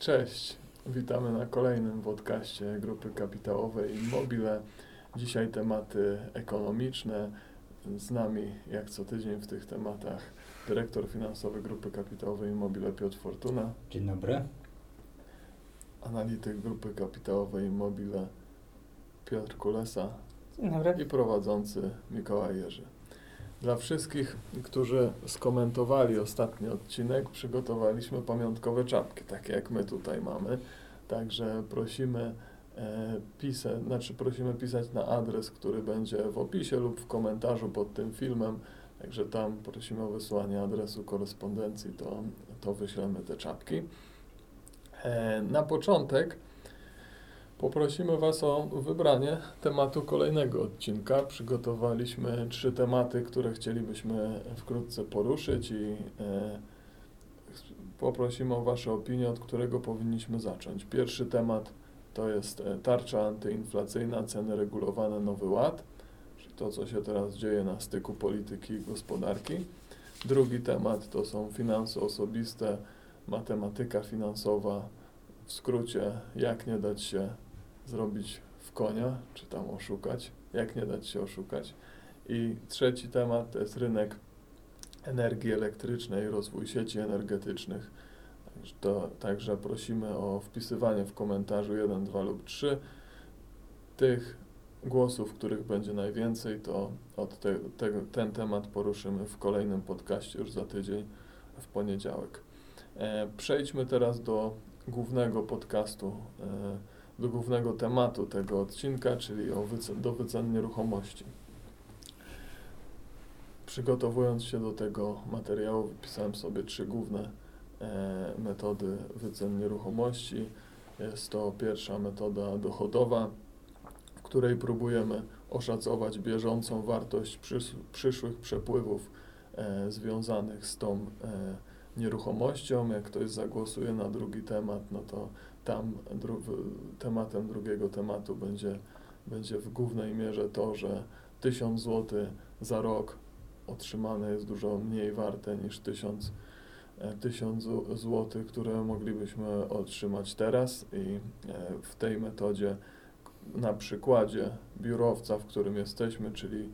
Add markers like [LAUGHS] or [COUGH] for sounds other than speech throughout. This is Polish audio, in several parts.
Cześć, witamy na kolejnym podcaście Grupy Kapitałowej Immobile. Dzisiaj tematy ekonomiczne. Z nami, jak co tydzień w tych tematach, dyrektor finansowy Grupy Kapitałowej Immobile Piotr Fortuna. Dzień dobry. Analityk Grupy Kapitałowej Immobile Piotr Kulesa. Dzień dobry. I prowadzący Mikołaj Jerzy. Dla wszystkich, którzy skomentowali ostatni odcinek, przygotowaliśmy pamiątkowe czapki, takie jak my tutaj mamy. Także prosimy e, pisać, znaczy prosimy pisać na adres, który będzie w opisie lub w komentarzu pod tym filmem. Także tam prosimy o wysłanie adresu korespondencji, to, to wyślemy te czapki. E, na początek Poprosimy Was o wybranie tematu kolejnego odcinka. Przygotowaliśmy trzy tematy, które chcielibyśmy wkrótce poruszyć i e, poprosimy o Wasze opinie, od którego powinniśmy zacząć. Pierwszy temat to jest e, tarcza antyinflacyjna, ceny regulowane, nowy ład, czyli to, co się teraz dzieje na styku polityki i gospodarki. Drugi temat to są finanse osobiste, matematyka finansowa, w skrócie, jak nie dać się zrobić w konia, czy tam oszukać, jak nie dać się oszukać. I trzeci temat to jest rynek energii elektrycznej, rozwój sieci energetycznych. Także, to, także prosimy o wpisywanie w komentarzu 1, 2 lub 3 tych głosów, których będzie najwięcej, to od te, te, ten temat poruszymy w kolejnym podcaście już za tydzień w poniedziałek. E, przejdźmy teraz do głównego podcastu. E, do głównego tematu tego odcinka, czyli o wycen, do wycen nieruchomości. Przygotowując się do tego materiału, wypisałem sobie trzy główne e, metody wycen nieruchomości. Jest to pierwsza metoda dochodowa, w której próbujemy oszacować bieżącą wartość przys przyszłych przepływów e, związanych z tą e, nieruchomością. Jak ktoś zagłosuje na drugi temat, no to tam dru tematem drugiego tematu będzie, będzie w głównej mierze to, że 1000 zł za rok otrzymane jest dużo mniej warte niż 1000 1000 zł, które moglibyśmy otrzymać teraz i e, w tej metodzie na przykładzie biurowca, w którym jesteśmy, czyli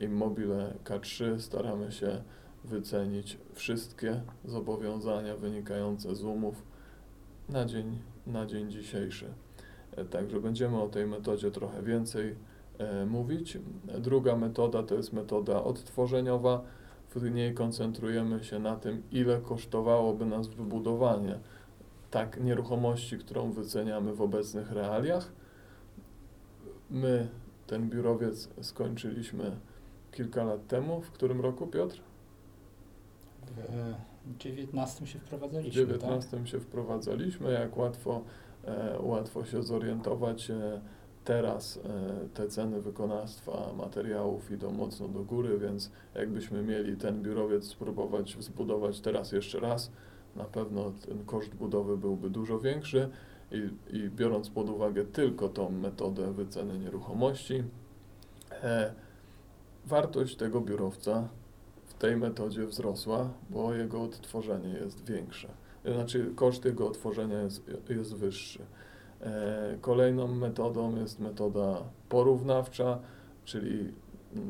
Immobile K3, staramy się wycenić wszystkie zobowiązania wynikające z umów na dzień, na dzień dzisiejszy. E, także będziemy o tej metodzie trochę więcej e, mówić. Druga metoda to jest metoda odtworzeniowa. W niej koncentrujemy się na tym, ile kosztowałoby nas wybudowanie tak nieruchomości, którą wyceniamy w obecnych realiach. My ten biurowiec skończyliśmy kilka lat temu. W którym roku, Piotr? W 19 się wprowadzaliśmy. W 19 tak? się wprowadzaliśmy, jak łatwo, e, łatwo się zorientować. E, teraz e, te ceny wykonawstwa materiałów idą mocno do góry, więc jakbyśmy mieli ten biurowiec spróbować zbudować teraz jeszcze raz, na pewno ten koszt budowy byłby dużo większy i, i biorąc pod uwagę tylko tą metodę wyceny nieruchomości, e, wartość tego biurowca tej metodzie wzrosła, bo jego odtworzenie jest większe. Znaczy koszt jego odtworzenia jest, jest wyższy. E, kolejną metodą jest metoda porównawcza, czyli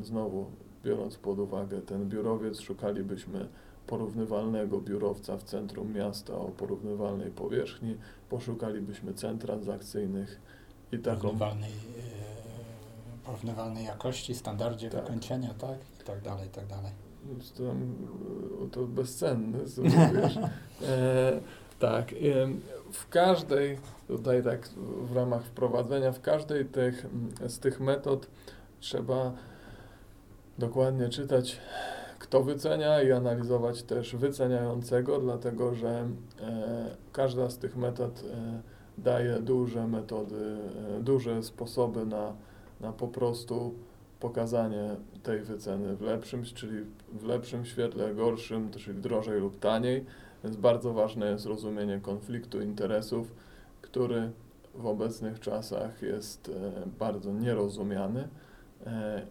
znowu biorąc pod uwagę ten biurowiec, szukalibyśmy porównywalnego biurowca w centrum miasta o porównywalnej powierzchni, poszukalibyśmy cen transakcyjnych i taką... Porównywalnej, e, porównywalnej jakości, standardzie tak. wykończenia, tak? I tak dalej, i tak dalej to, to bezcenny, wiesz. [LAUGHS] E, tak, w każdej, tutaj tak w ramach wprowadzenia, w każdej tych, z tych metod trzeba dokładnie czytać, kto wycenia i analizować też wyceniającego, dlatego że e, każda z tych metod e, daje duże metody, e, duże sposoby na, na po prostu pokazanie tej wyceny w lepszym, czyli w lepszym świetle, gorszym, czyli drożej lub taniej. Więc bardzo ważne jest rozumienie konfliktu interesów, który w obecnych czasach jest e, bardzo nierozumiany. E,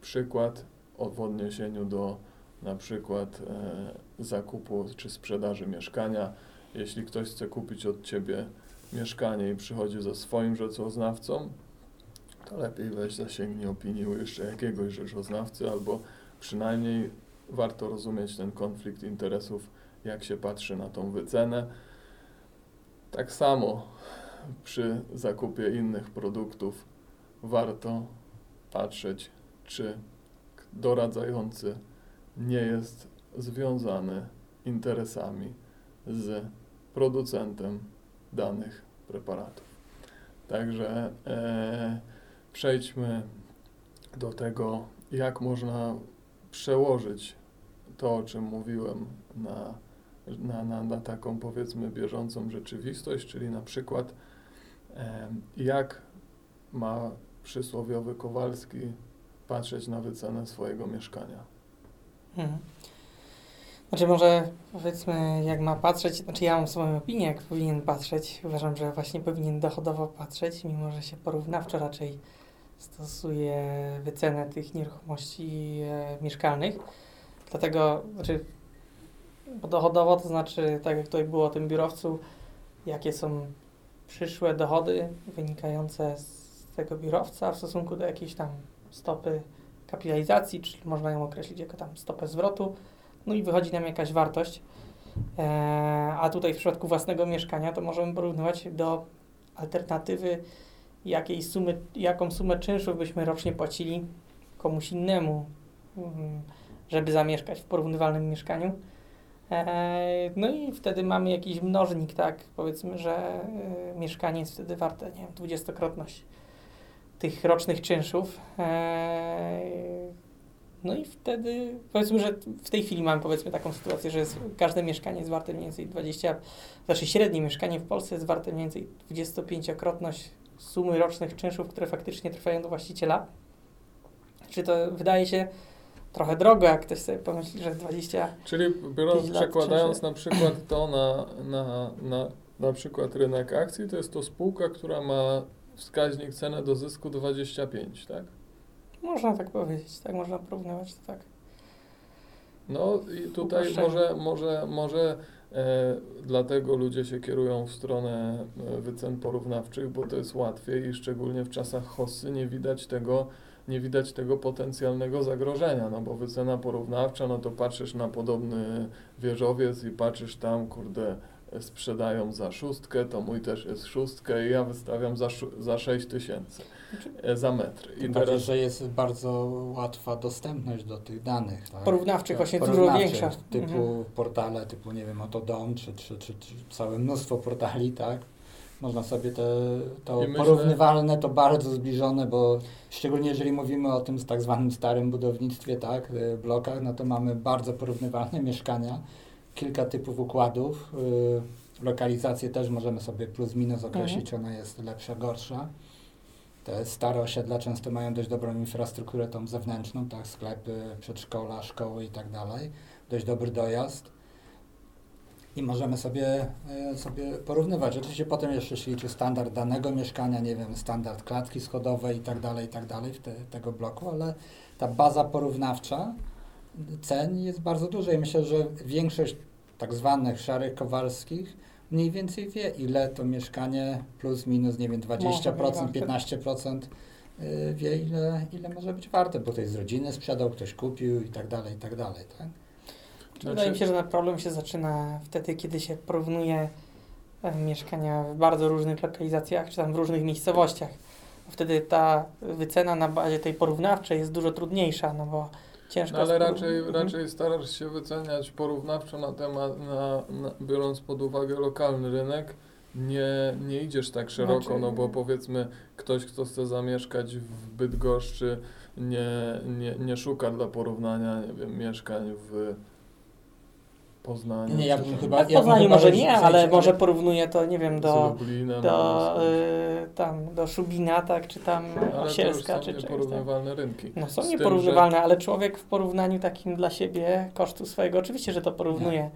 przykład w odniesieniu do na przykład e, zakupu czy sprzedaży mieszkania. jeśli ktoś chce kupić od Ciebie mieszkanie i przychodzi ze swoim rzeczoznawcą, to lepiej weź zasięgnij opinii u jeszcze jakiegoś rzeczoznawcy, albo przynajmniej warto rozumieć ten konflikt interesów, jak się patrzy na tą wycenę. Tak samo przy zakupie innych produktów warto patrzeć, czy doradzający nie jest związany interesami z producentem danych preparatów. Także e, przejdźmy do tego, jak można przełożyć to, o czym mówiłem, na, na, na, na taką powiedzmy bieżącą rzeczywistość, czyli na przykład jak ma przysłowiowy Kowalski patrzeć na wycenę swojego mieszkania. Mhm. Znaczy może powiedzmy, jak ma patrzeć, znaczy ja mam swoją opinię, jak powinien patrzeć. Uważam, że właśnie powinien dochodowo patrzeć, mimo że się porównawczo raczej stosuje wycenę tych nieruchomości e, mieszkalnych. Dlatego, znaczy, dochodowo to znaczy, tak jak tutaj było o tym biurowcu, jakie są przyszłe dochody wynikające z tego biurowca w stosunku do jakiejś tam stopy kapitalizacji, czyli można ją określić jako tam stopę zwrotu, no i wychodzi nam jakaś wartość. E, a tutaj w przypadku własnego mieszkania to możemy porównywać do alternatywy, jakiej sumy, jaką sumę czynszów byśmy rocznie płacili komuś innemu, mm, żeby zamieszkać w porównywalnym mieszkaniu. E, no i wtedy mamy jakiś mnożnik, tak? Powiedzmy, że e, mieszkanie jest wtedy warte, nie wiem, dwudziestokrotność tych rocznych czynszów. E, no i wtedy powiedzmy, że w tej chwili mamy powiedzmy taką sytuację, że jest, każde mieszkanie jest warte mniej więcej 20, znaczy średnie mieszkanie w Polsce jest warte mniej więcej 25-krotność sumy rocznych czynszów, które faktycznie trwają do właściciela. Czy to wydaje się trochę drogo, jak ktoś sobie pomyśli, że 20. Czyli biorąc, przekładając na przykład to na, na, na, na przykład rynek akcji, to jest to spółka, która ma wskaźnik ceny do zysku 25, tak? Można tak powiedzieć, tak można porównywać to tak. No i tutaj może, może, może dlatego ludzie się kierują w stronę e, wycen porównawczych, bo to jest łatwiej i szczególnie w czasach hossy nie widać tego, nie widać tego potencjalnego zagrożenia, no bo wycena porównawcza, no to patrzysz na podobny wieżowiec i patrzysz tam, kurde, sprzedają za szóstkę, to mój też jest szóstkę i ja wystawiam za, za 6 tysięcy e, za metr. I teraz, że jest bardzo łatwa dostępność do tych danych. Tak? Porównawczych właśnie dużo większa. Typu mhm. portale, typu nie wiem, oto dom, czy, czy, czy, czy całe mnóstwo portali, tak? Można sobie te, to myślę, porównywalne, to bardzo zbliżone, bo szczególnie jeżeli mówimy o tym tak zwanym starym budownictwie, tak, blokach, no to mamy bardzo porównywalne mieszkania kilka typów układów. Y, lokalizację też możemy sobie plus minus określić, mhm. ona jest lepsza, gorsza. Te stare osiedla często mają dość dobrą infrastrukturę tą zewnętrzną, tak, sklepy, przedszkola, szkoły i tak dalej. Dość dobry dojazd. I możemy sobie, y, sobie porównywać. Oczywiście potem jeszcze się liczy standard danego mieszkania, nie wiem, standard klatki schodowej i tak dalej, i tak dalej w te, tego bloku, ale ta baza porównawcza cen jest bardzo duża i myślę, że większość tak zwanych szarych kowalskich mniej więcej wie, ile to mieszkanie plus minus, nie wiem, 20%, 15% y, wie, ile, ile może być warte, bo to jest z rodziny sprzedał, ktoś kupił i tak dalej, i tak dalej, tak? Znaczy... Wydaje mi się, że problem się zaczyna wtedy, kiedy się porównuje e, mieszkania w bardzo różnych lokalizacjach, czy tam w różnych miejscowościach. Wtedy ta wycena na bazie tej porównawczej jest dużo trudniejsza, no bo ciężko. No, ale raczej, mhm. raczej starasz się wyceniać porównawczo na temat, na, na, biorąc pod uwagę lokalny rynek, nie, nie idziesz tak szeroko, znaczy, no bo powiedzmy ktoś, kto chce zamieszkać w Bydgoszczy, nie, nie, nie szuka dla porównania, nie wiem, mieszkań w Poznaniu. Nie, ja bym chyba, w Poznaniu może nie, ale może porównuje to, nie wiem, do, Lublinem, do, y, tam, do Szubina, tak, czy tam ale Osielska, to czy czegoś nieporównywalne rynki. No są nieporównywalne, że... ale człowiek w porównaniu takim dla siebie kosztu swojego, oczywiście, że to porównuje.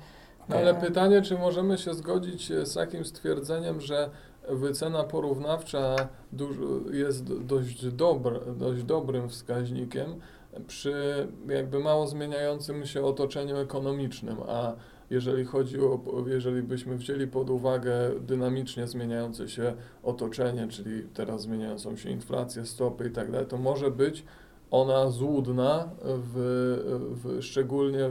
No, ale pytanie, czy możemy się zgodzić z takim stwierdzeniem, że wycena porównawcza jest dość, dobr, dość dobrym wskaźnikiem, przy jakby mało zmieniającym się otoczeniu ekonomicznym, a jeżeli chodzi o, jeżeli byśmy wzięli pod uwagę dynamicznie zmieniające się otoczenie, czyli teraz zmieniającą się inflację, stopy i tak dalej, to może być ona złudna, w, w, szczególnie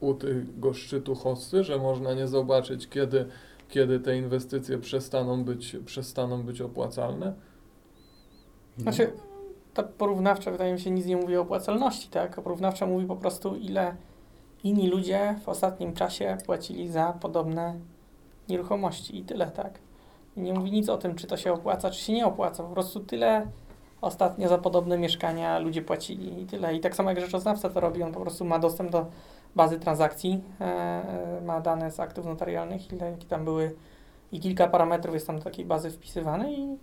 u tego szczytu hossy, że można nie zobaczyć, kiedy, kiedy te inwestycje przestaną być, przestaną być opłacalne? Znaczy, ta porównawcza wydaje mi się nic nie mówi o opłacalności, tak? Porównawcza mówi po prostu ile inni ludzie w ostatnim czasie płacili za podobne nieruchomości i tyle, tak? I nie mówi nic o tym, czy to się opłaca, czy się nie opłaca. Po prostu tyle ostatnio za podobne mieszkania ludzie płacili i tyle. I tak samo jak rzeczoznawca to robi, on po prostu ma dostęp do bazy transakcji, e, e ma dane z aktów notarialnych, ile jakie tam były i kilka parametrów jest tam do takiej bazy wpisywane i,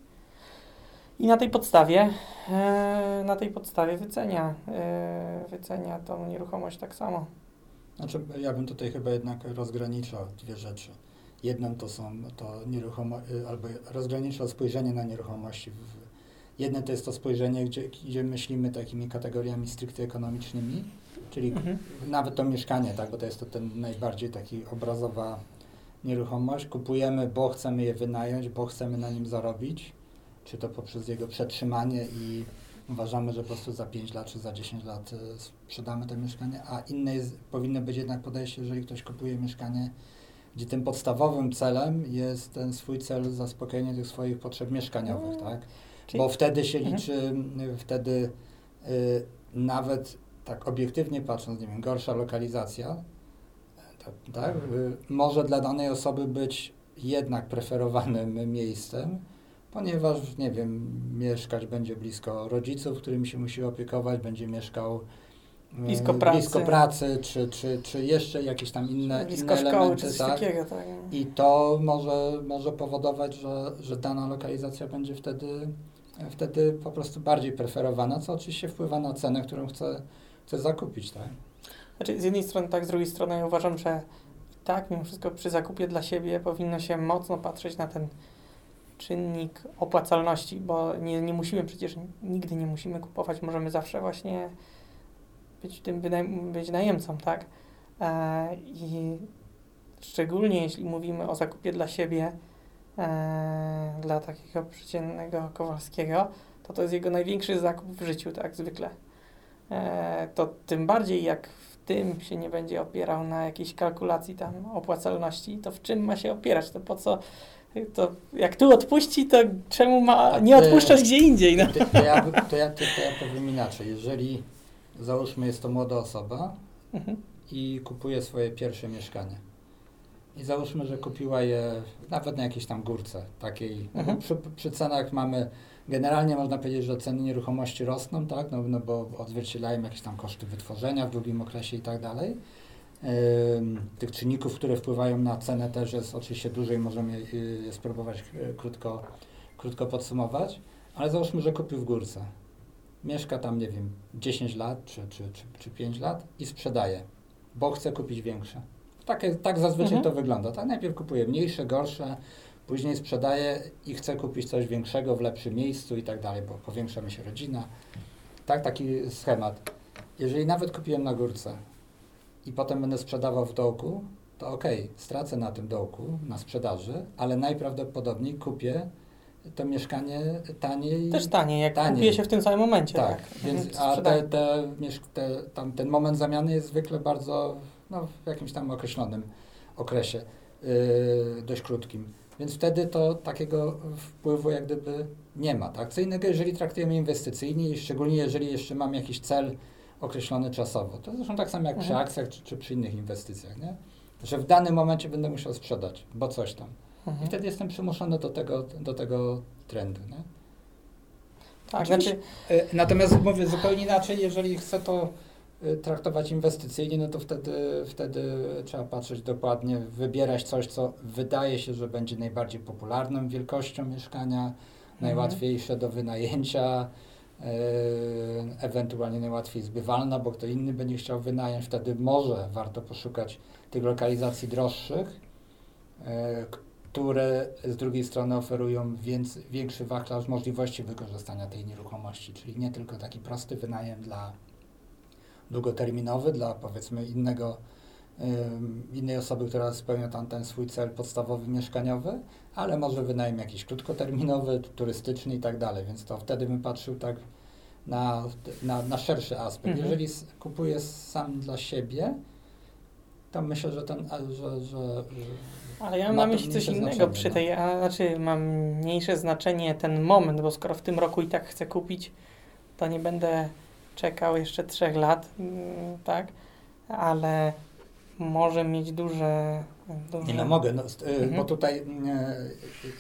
i na tej podstawie e, na tej podstawie wycenia, e, wycenia tą nieruchomość tak samo. Znaczy, ja bym tutaj chyba jednak rozgraniczał dwie rzeczy. Jedną to są to nieruchomości, y, albo rozgraniczał spojrzenie na nieruchomości. Jedne to jest to spojrzenie, gdzie, gdzie myślimy takimi kategoriami stricte ekonomicznymi, czyli mhm. nawet to mieszkanie, tak, bo to jest to ten najbardziej taki obrazowa nieruchomość. Kupujemy, bo chcemy je wynająć, bo chcemy na nim zarobić, czy to poprzez jego przetrzymanie i uważamy, że po prostu za 5 lat czy za 10 lat e, sprzedamy to mieszkanie, a inne jest, powinno być jednak podejście, jeżeli ktoś kupuje mieszkanie, gdzie tym podstawowym celem jest ten swój cel zaspokojenie tych swoich potrzeb mieszkaniowych, no, tak? Czyli... Bo wtedy się mhm. liczy, wtedy y, nawet tak obiektywnie patrząc, nie wiem, gorsza lokalizacja, tak, tak y, może dla danej osoby być jednak preferowanym miejscem, ponieważ, nie wiem, mieszkać będzie blisko rodziców, którymi się musi opiekować, będzie mieszkał e, blisko pracy, blisko pracy czy, czy, czy jeszcze jakieś tam inne, blisko inne elementy. Szkoły, tak? Takiego, tak. I to może, może powodować, że, że dana lokalizacja będzie wtedy, wtedy po prostu bardziej preferowana, co oczywiście wpływa na cenę, którą chce, chce zakupić. Tak? Znaczy, z jednej strony tak, z drugiej strony ja uważam, że tak, mimo wszystko przy zakupie dla siebie powinno się mocno patrzeć na ten czynnik opłacalności, bo nie, nie musimy przecież, nigdy nie musimy kupować, możemy zawsze właśnie być tym być najemcą, tak? E, I szczególnie jeśli mówimy o zakupie dla siebie, e, dla takiego przeciętnego Kowalskiego, to to jest jego największy zakup w życiu, tak zwykle. E, to tym bardziej jak w tym się nie będzie opierał na jakiejś kalkulacji tam opłacalności, to w czym ma się opierać? To po co to jak tu odpuści, to czemu ma nie odpuszczać gdzie indziej? No. To, to, ja, to, ja, to, to ja powiem inaczej. Jeżeli załóżmy jest to młoda osoba mhm. i kupuje swoje pierwsze mieszkanie. I załóżmy, że kupiła je nawet na jakiejś tam górce takiej. Mhm. Przy, przy, cenach mamy, generalnie można powiedzieć, że ceny nieruchomości rosną, tak? No, no bo odzwierciedlają jakieś tam koszty wytworzenia w długim okresie i tak dalej tych czynników, które wpływają na cenę też jest oczywiście dużo i możemy je spróbować e, krótko, krótko podsumować, ale załóżmy, że kupił w górce. Mieszka tam, nie wiem, 10 lat czy, czy, czy, czy 5 lat i sprzedaje, bo chce kupić większe. Tak, tak zazwyczaj mhm. to wygląda. Tak, najpierw kupuje mniejsze, gorsze, później sprzedaje i chce kupić coś większego w lepszym miejscu i tak dalej, bo powiększa mi się rodzina. Tak, taki schemat. Jeżeli nawet kupiłem na górce, i potem będę sprzedawał w dołku, to ok, stracę na tym dołku, na sprzedaży, ale najprawdopodobniej kupię to mieszkanie taniej. Też taniej, jak taniej. kupię się w tym samym momencie. Tak, tak. więc a te, te, te, tam, ten moment zamiany jest zwykle bardzo, no, w jakimś tam określonym okresie, yy, dość krótkim. Więc wtedy to takiego wpływu jak gdyby nie ma. Tak? Co innego, jeżeli traktujemy inwestycyjnie i szczególnie jeżeli jeszcze mam jakiś cel określony czasowo. To zresztą tak samo jak mhm. przy akcjach czy, czy, przy innych inwestycjach, nie? Że w danym momencie będę musiał sprzedać, bo coś tam. Mhm. I wtedy jestem przymuszony do tego, do tego trendu, nie? Tak, znaczy... E, natomiast mówię zupełnie inaczej, jeżeli chcę to e, traktować inwestycyjnie, no to wtedy, wtedy trzeba patrzeć dokładnie, wybierać coś, co wydaje się, że będzie najbardziej popularną wielkością mieszkania, mhm. najłatwiejsze do wynajęcia, ewentualnie najłatwiej zbywalna, bo kto inny będzie chciał wynająć, wtedy może warto poszukać tych lokalizacji droższych, e, które z drugiej strony oferują więc, większy wachlarz możliwości wykorzystania tej nieruchomości, czyli nie tylko taki prosty wynajem dla długoterminowy, dla powiedzmy innego innej osoby, która spełnia tam ten swój cel podstawowy mieszkaniowy, ale może wynajem jakiś krótkoterminowy, turystyczny i tak dalej, więc to wtedy bym patrzył tak na, na, na szerszy aspekt. Mhm. Jeżeli kupuję sam dla siebie, to myślę, że ten, że, że, że ale ja mam na myśli coś innego przy no. tej, a znaczy mam mniejsze znaczenie ten moment, bo skoro w tym roku i tak chcę kupić, to nie będę czekał jeszcze trzech lat, mm, tak? Ale może mieć duże. Duże... Nie no mogę, no, y, mhm. bo tutaj y,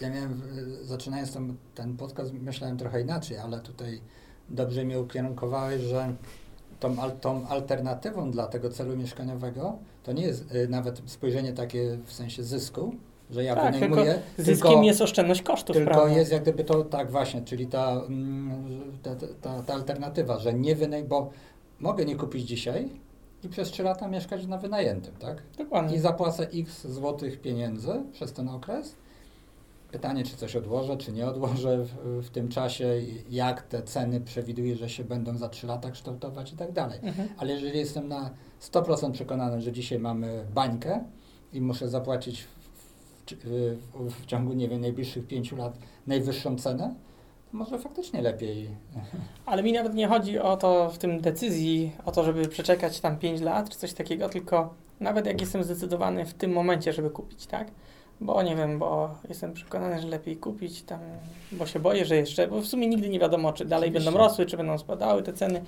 ja miałem, zaczynając ten, ten podcast, myślałem trochę inaczej, ale tutaj dobrze mnie ukierunkowałeś, że tą, tą alternatywą dla tego celu mieszkaniowego to nie jest y, nawet spojrzenie takie w sensie zysku, że ja tak, wynajmuję. Tylko zyskiem tylko, jest oszczędność kosztów. Tylko prawda? jest jak gdyby to tak właśnie, czyli ta, mm, ta, ta, ta alternatywa, że nie wynajmuję, bo mogę nie kupić dzisiaj i przez 3 lata mieszkać na wynajętym, tak? Dokładnie. I zapłacę x złotych pieniędzy przez ten okres Pytanie, czy coś odłożę, czy nie odłożę w, w, tym czasie, jak te ceny przewiduję, że się będą za 3 lata kształtować i tak dalej. Mhm. Ale jeżeli jestem na 100% przekonany, że dzisiaj mamy bańkę i muszę zapłacić w, w, w ciągu, nie wiem, najbliższych 5 lat najwyższą cenę, może faktycznie lepiej. [LAUGHS] Ale mi nawet nie chodzi o to w tym decyzji, o to, żeby przeczekać tam 5 lat czy coś takiego, tylko nawet jak jestem zdecydowany w tym momencie, żeby kupić, tak? bo nie wiem, bo jestem przekonany, że lepiej kupić tam, bo się boję, że jeszcze, bo w sumie nigdy nie wiadomo, czy dalej Oczywiście. będą rosły, czy będą spadały te ceny,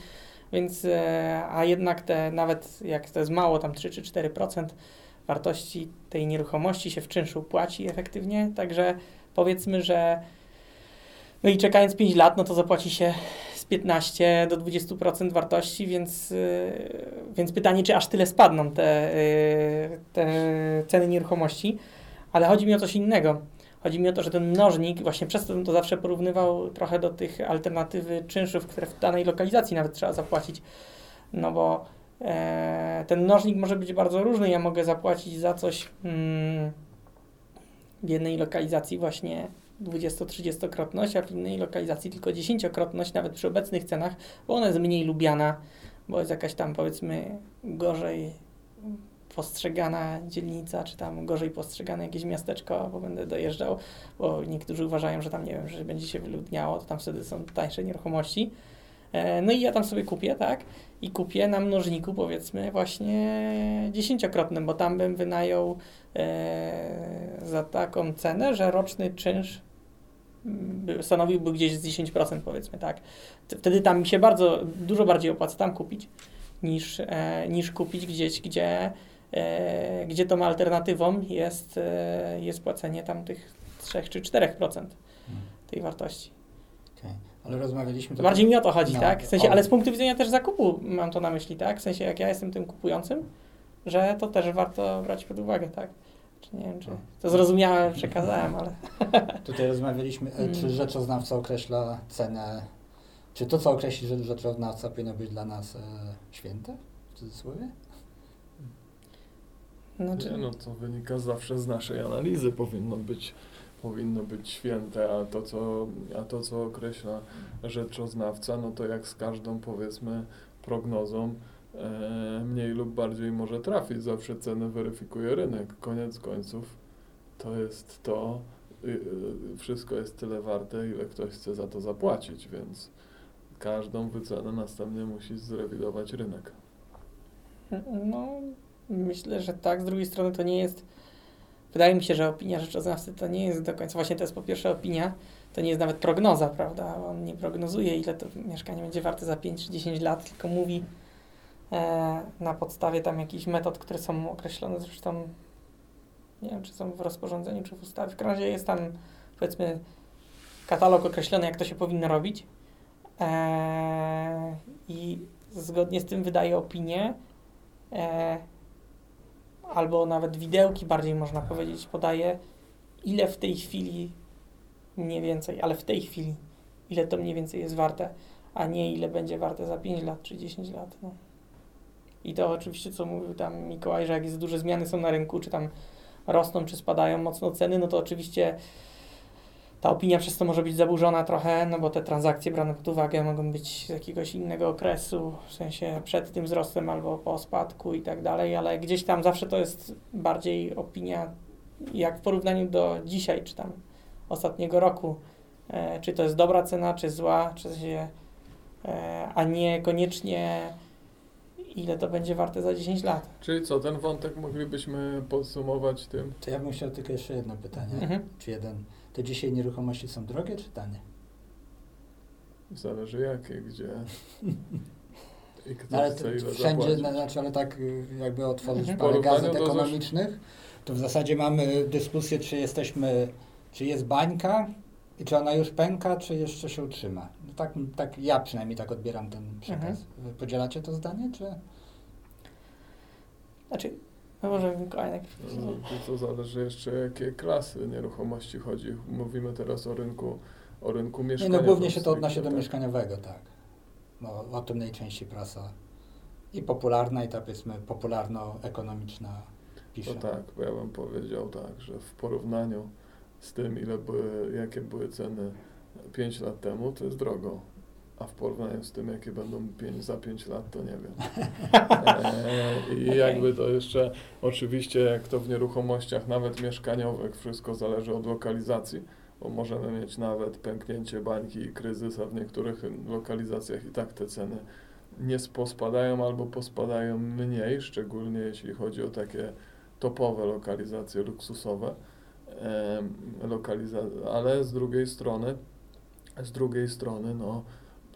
więc, e, a jednak te, nawet jak to jest mało, tam 3 czy 4% wartości tej nieruchomości się w czynszu płaci efektywnie, także powiedzmy, że no i czekając 5 lat, no to zapłaci się z 15 do 20% wartości, więc, e, więc pytanie, czy aż tyle spadną te, e, te ceny nieruchomości. Ale chodzi mi o coś innego. Chodzi mi o to, że ten mnożnik, właśnie przez to bym to zawsze porównywał trochę do tych alternatywy czynszów, które w danej lokalizacji nawet trzeba zapłacić. No bo e, ten mnożnik może być bardzo różny. Ja mogę zapłacić za coś mm, w jednej lokalizacji właśnie 20-30-krotność, a w innej lokalizacji tylko 10-krotność, nawet przy obecnych cenach, bo ona jest mniej lubiana, bo jest jakaś tam powiedzmy gorzej postrzegana dzielnica, czy tam gorzej postrzegane jakieś miasteczko, bo będę dojeżdżał, bo niektórzy uważają, że tam, nie wiem, że będzie się wyludniało, to tam wtedy są tańsze nieruchomości. E, no i ja tam sobie kupię, tak? I kupię na mnożniku powiedzmy właśnie dziesięciokrotnym, bo tam bym wynajął za taką cenę, że roczny czynsz by, stanowiłby gdzieś z 10% powiedzmy, tak? Wtedy tam mi się bardzo, dużo bardziej opłaca tam kupić niż, e, niż kupić gdzieś, gdzie e, gdzie tą alternatywą jest, e, jest płacenie tam tych 3 czy 4% hmm. tej wartości. Okay. Ale rozmawialiśmy... To Bardziej mi o to chodzi, no, tak? W sensie, ale z punktu widzenia też zakupu mam to na myśli, tak? W sensie, jak ja jestem tym kupującym, że to też warto brać pod uwagę, tak? Czy nie wiem, czy to zrozumiałe przekazałem, ale... [LAUGHS] Tutaj rozmawialiśmy, e, czy hmm. rzeczoznawca określa cenę, czy to, co określi rzeczoznawca powinno być dla nas e, święte, w cudzysłowie? Znaczy... Nie, no to wynika zawsze z naszej analizy, powinno być, powinno być święte, a to, co, a to, co określa rzeczoznawca, no to jak z każdą, powiedzmy, prognozą, mniej lub bardziej może trafić, zawsze cenę weryfikuje rynek. Koniec końców to jest to, y, y, wszystko jest tyle warte, ile ktoś chce za to zapłacić, więc każdą wycenę następnie musi zrewidować rynek. No, Myślę, że tak. Z drugiej strony to nie jest. Wydaje mi się, że opinia rzeczoznawcy to nie jest do końca. Właśnie to jest po pierwsze opinia, to nie jest nawet prognoza, prawda? On nie prognozuje, ile to mieszkanie będzie warte za 5 czy 10 lat, tylko mówi e, na podstawie tam jakichś metod, które są określone zresztą. Nie wiem, czy są w rozporządzeniu, czy w ustawie. W każdym razie jest tam, powiedzmy, katalog określony, jak to się powinno robić. E, I zgodnie z tym wydaje opinię. E, albo nawet widełki bardziej można powiedzieć, podaje, ile w tej chwili mniej więcej, ale w tej chwili, ile to mniej więcej jest warte, a nie ile będzie warte za 5 lat czy 10 lat. No. I to oczywiście, co mówił tam Mikołaj, że jak jest duże zmiany są na rynku, czy tam rosną, czy spadają mocno ceny, no to oczywiście ta opinia przez to może być zaburzona trochę, no bo te transakcje brane pod uwagę mogą być z jakiegoś innego okresu, w sensie przed tym wzrostem albo po spadku i tak dalej, ale gdzieś tam zawsze to jest bardziej opinia, jak w porównaniu do dzisiaj, czy tam ostatniego roku, e, czy to jest dobra cena, czy zła, czy się, e, a nie koniecznie ile to będzie warte za 10 lat. Czyli co, ten wątek moglibyśmy podsumować tym? To ja bym chciał tylko jeszcze jedno pytanie, Mhm. czy jeden. To dzisiaj nieruchomości są drogie czy tanie? Zależy jakie, gdzie [LAUGHS] i kto ale chce ile wszędzie, zapłacić. na- znaczy, ale tak y, jakby otworzyć Mhm. parę gazet ekonomicznych, to w zasadzie mamy dyskusję, czy jesteśmy, czy jest bańka i czy ona już pęka, czy jeszcze się utrzyma. No tak, tak ja przynajmniej tak odbieram ten przekaz. Mhm. Wy podzielacie to zdanie, czy? Znaczy, no może najpierw. No, to, to zależy jeszcze jakie klasy nieruchomości chodzi. Mówimy teraz o rynku, o rynku Nie, mieszkaniowym. no głównie się to odnosi do tak. mieszkaniowego, tak. No, o tym najczęściej prasa i popularna, i ta powiedzmy popularno-ekonomiczna pisze. No tak, bo ja bym powiedział tak, że w porównaniu z tym, ile były, jakie były ceny 5 lat temu, to jest drogo. A w porównaniu z tym, jakie będą pięć, za 5 lat, to nie wiem. E, I [LAUGHS] Okej. jakby to jeszcze, oczywiście, jak to w nieruchomościach, nawet mieszkaniowych, wszystko zależy od lokalizacji, bo możemy mieć nawet pęknięcie bańki i kryzys, a w niektórych lokalizacjach i tak te ceny nie pospadają albo pospadają mniej, szczególnie jeśli chodzi o takie topowe lokalizacje luksusowe, em, lokaliza- ale z drugiej strony, z drugiej strony, no,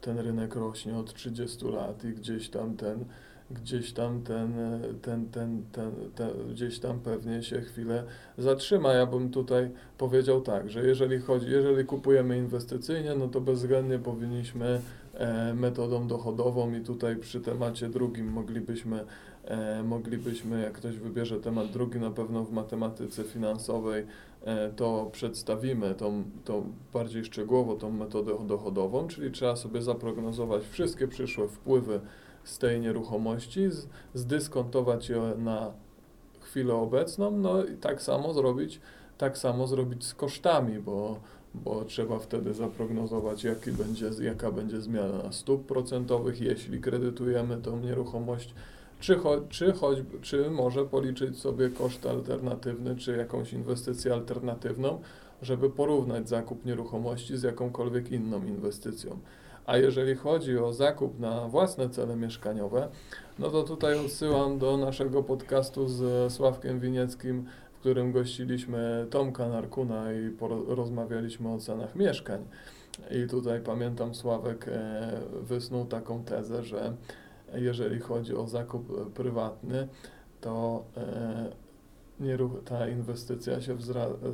ten rynek rośnie od 30 lat i gdzieś tam ten, gdzieś tam ten, e, ten, ten, ten, gdzieś tam pewnie się chwilę zatrzyma. Ja bym tutaj powiedział tak, że jeżeli chodzi, jeżeli kupujemy inwestycyjnie, no to bezwzględnie powinniśmy e, metodą dochodową i tutaj przy temacie drugim moglibyśmy, moglibyśmy, jak ktoś wybierze temat drugi, na pewno w matematyce finansowej e, to przedstawimy tą, tą bardziej szczegółowo tą metodę dochodową, czyli trzeba sobie zaprognozować wszystkie przyszłe wpływy z tej nieruchomości, z, zdyskontować je na chwilę obecną, no i tak samo zrobić, tak samo zrobić z kosztami, bo, bo trzeba wtedy zaprognozować, jaki będzie, jaka będzie zmiana stóp procentowych, jeśli kredytujemy tą nieruchomość, czy, cho, czy, choć, czy może policzyć sobie koszt alternatywny, czy jakąś inwestycję alternatywną, żeby porównać zakup nieruchomości z jakąkolwiek inną inwestycją. A jeżeli chodzi o zakup na własne cele mieszkaniowe, no to tutaj odsyłam do naszego podcastu z Sławkiem Winieckim, w którym gościliśmy Tomka Narkuna i poro- rozmawialiśmy o cenach mieszkań. I tutaj pamiętam Sławek e, wysnuł taką tezę, że jeżeli chodzi o zakup e, prywatny, to e, nieruch- ta inwestycja się,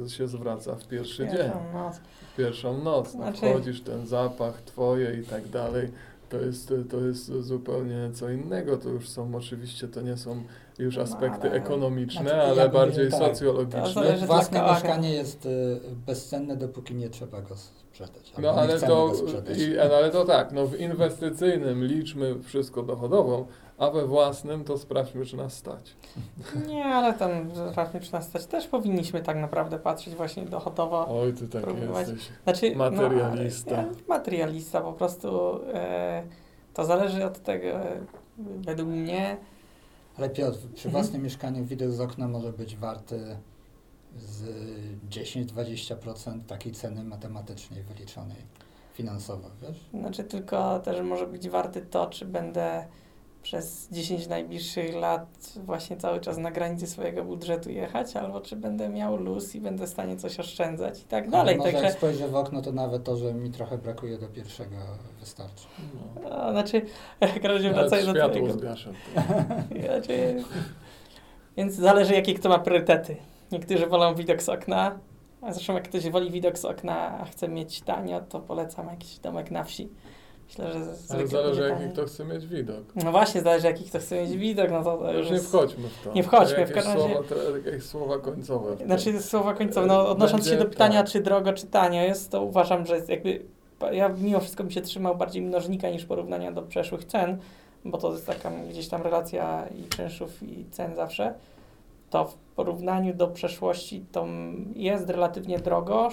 się zwraca w pierwszy dzień Pierwszą noc. w pierwszą noc. No, Znaczy- Wchodzisz, ten zapach twoje i tak dalej. To jest, to jest zupełnie co innego. To już są oczywiście, to nie są już No, aspekty ale- ekonomiczne, Znaczy, ja ale bym bardziej tak, to socjologiczne. zależy- Własne mieszkanie jest y, bezcenne, dopóki nie trzeba go sprzedać. No ale to, i, ale to tak, no w inwestycyjnym liczmy wszystko dochodową, a we własnym to sprawdźmy, czy nas stać. Nie, ale tam raczej czy nas stać też powinniśmy tak naprawdę patrzeć właśnie dochodowo. Oj, ty taki Próbować. jesteś. Znaczy, Materialista. No, ale- ja, materialista po prostu. E, to zależy od tego, e, według mnie. Ale Piotr, przy Mhm. własnym mieszkaniu widok z okna może być warty z 10-20% takiej ceny matematycznej wyliczonej finansowo, wiesz? Znaczy tylko też może być warty to, czy będę przez 10 najbliższych lat właśnie cały czas na granicy swojego budżetu jechać, albo czy będę miał luz i będę w stanie coś oszczędzać i tak dalej. Ale może Także, jak spojrzę w okno, to nawet to, że mi trochę brakuje do pierwszego wystarczy. No. no, znaczy, [LAUGHS] jak razie wracając do tego. [LAUGHS] Znaczy, więc zależy, jakie kto ma priorytety. Niektórzy wolą widok z okna, a zresztą jak ktoś woli widok z okna, a chce mieć tanio, to polecam jakiś domek na wsi. Myślę, że Ale zwykle zależy, jaki kto chce mieć widok. No właśnie, zależy, jaki kto chce mieć widok, no to, to Już nie wchodźmy w to. Nie wchodźmy, w każdym razie- jakieś słowa końcowe. Znaczy słowa końcowe, no odnosząc się Będzie do pytania, tak. czy drogo, czy tanio jest, to uważam, że jest jakby, ja mimo wszystko bym się trzymał bardziej mnożnika niż porównania do przeszłych cen, bo to jest taka gdzieś tam relacja i czynszów i cen zawsze, to w porównaniu do przeszłości to jest relatywnie drogo,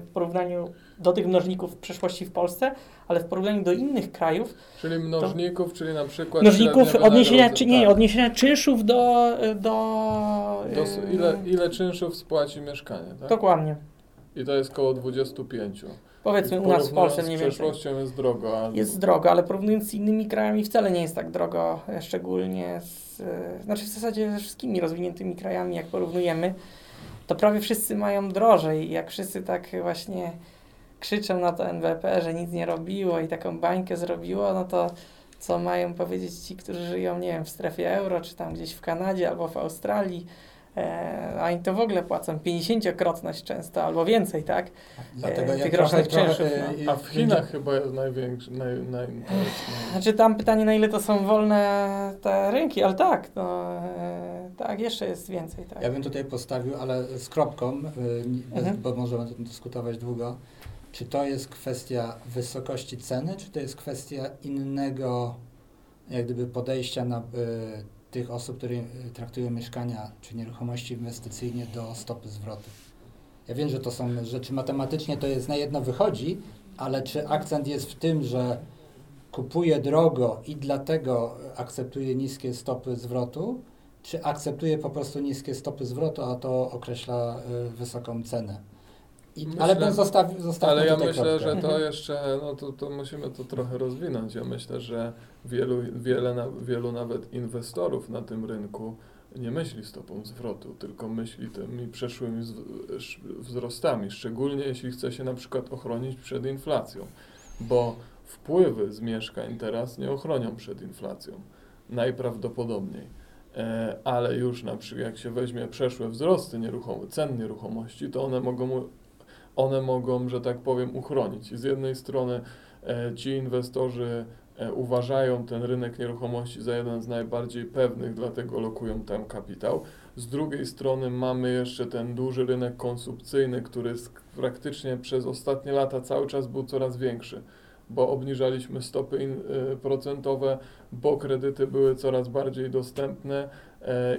w porównaniu do tych mnożników przeszłości w Polsce, ale w porównaniu do innych krajów. Czyli mnożników, czyli na przykład. Mnożników odniesienia, czy, nie, tak. odniesienia czynszów do. do, do ile, ile czynszów spłaci mieszkanie, tak? Dokładnie. I to jest około 25. Powiedzmy u nas w Polsce mniej więcej. Z przeszłością jest drogo. A... Jest drogo, ale porównując z innymi krajami wcale nie jest tak drogo, e, szczególnie z, e, znaczy w zasadzie ze wszystkimi rozwiniętymi krajami, jak porównujemy, to prawie wszyscy mają drożej. Jak wszyscy tak właśnie krzyczą na to NBP, że nic nie robiło i taką bańkę zrobiło, no to co mają powiedzieć ci, którzy żyją, nie wiem, w strefie euro, czy tam gdzieś w Kanadzie albo w Australii, E, a oni to w ogóle płacą 50-krotność często albo więcej, tak? Dlatego e, tych rocznych czynszów. No. A w Chinach chyba jest największy, naj, naj, Znaczy tam pytanie, na ile to są wolne te rynki, ale tak, no, e, tak, jeszcze jest więcej. Tak. Ja bym tutaj postawił, ale z kropką, y, mhm. bo możemy o tym dyskutować długo. Czy to jest kwestia wysokości ceny, czy to jest kwestia innego jak gdyby podejścia na y, tych osób, które y, traktują mieszkania czy nieruchomości inwestycyjnie do stopy zwrotu. Ja wiem, że to są rzeczy matematycznie, to jest na jedno wychodzi, ale czy akcent jest w tym, że kupuje drogo i dlatego akceptuje niskie stopy zwrotu, czy akceptuje po prostu niskie stopy zwrotu, a to określa y, wysoką cenę? Myślę, ale bym zostawił, zostawił Ale ja myślę, kropkę. że to mhm. jeszcze, no to, to musimy to trochę rozwinąć. Ja myślę, że wielu, wiele, wielu nawet inwestorów na tym rynku nie myśli stopą zwrotu, tylko myśli tymi przeszłymi wzrostami, szczególnie jeśli chce się na przykład ochronić przed inflacją, bo wpływy z mieszkań teraz nie ochronią przed inflacją, najprawdopodobniej. E, ale już na przykład jak się weźmie przeszłe wzrosty nieruchom cen nieruchomości, to one mogą one mogą, że tak powiem, uchronić. Z jednej strony e, ci inwestorzy e, uważają ten rynek nieruchomości za jeden z najbardziej pewnych, dlatego lokują tam kapitał. Z drugiej strony mamy jeszcze ten duży rynek konsumpcyjny, który praktycznie przez ostatnie lata cały czas był coraz większy, bo obniżaliśmy stopy y, procentowe, bo kredyty były coraz bardziej dostępne E,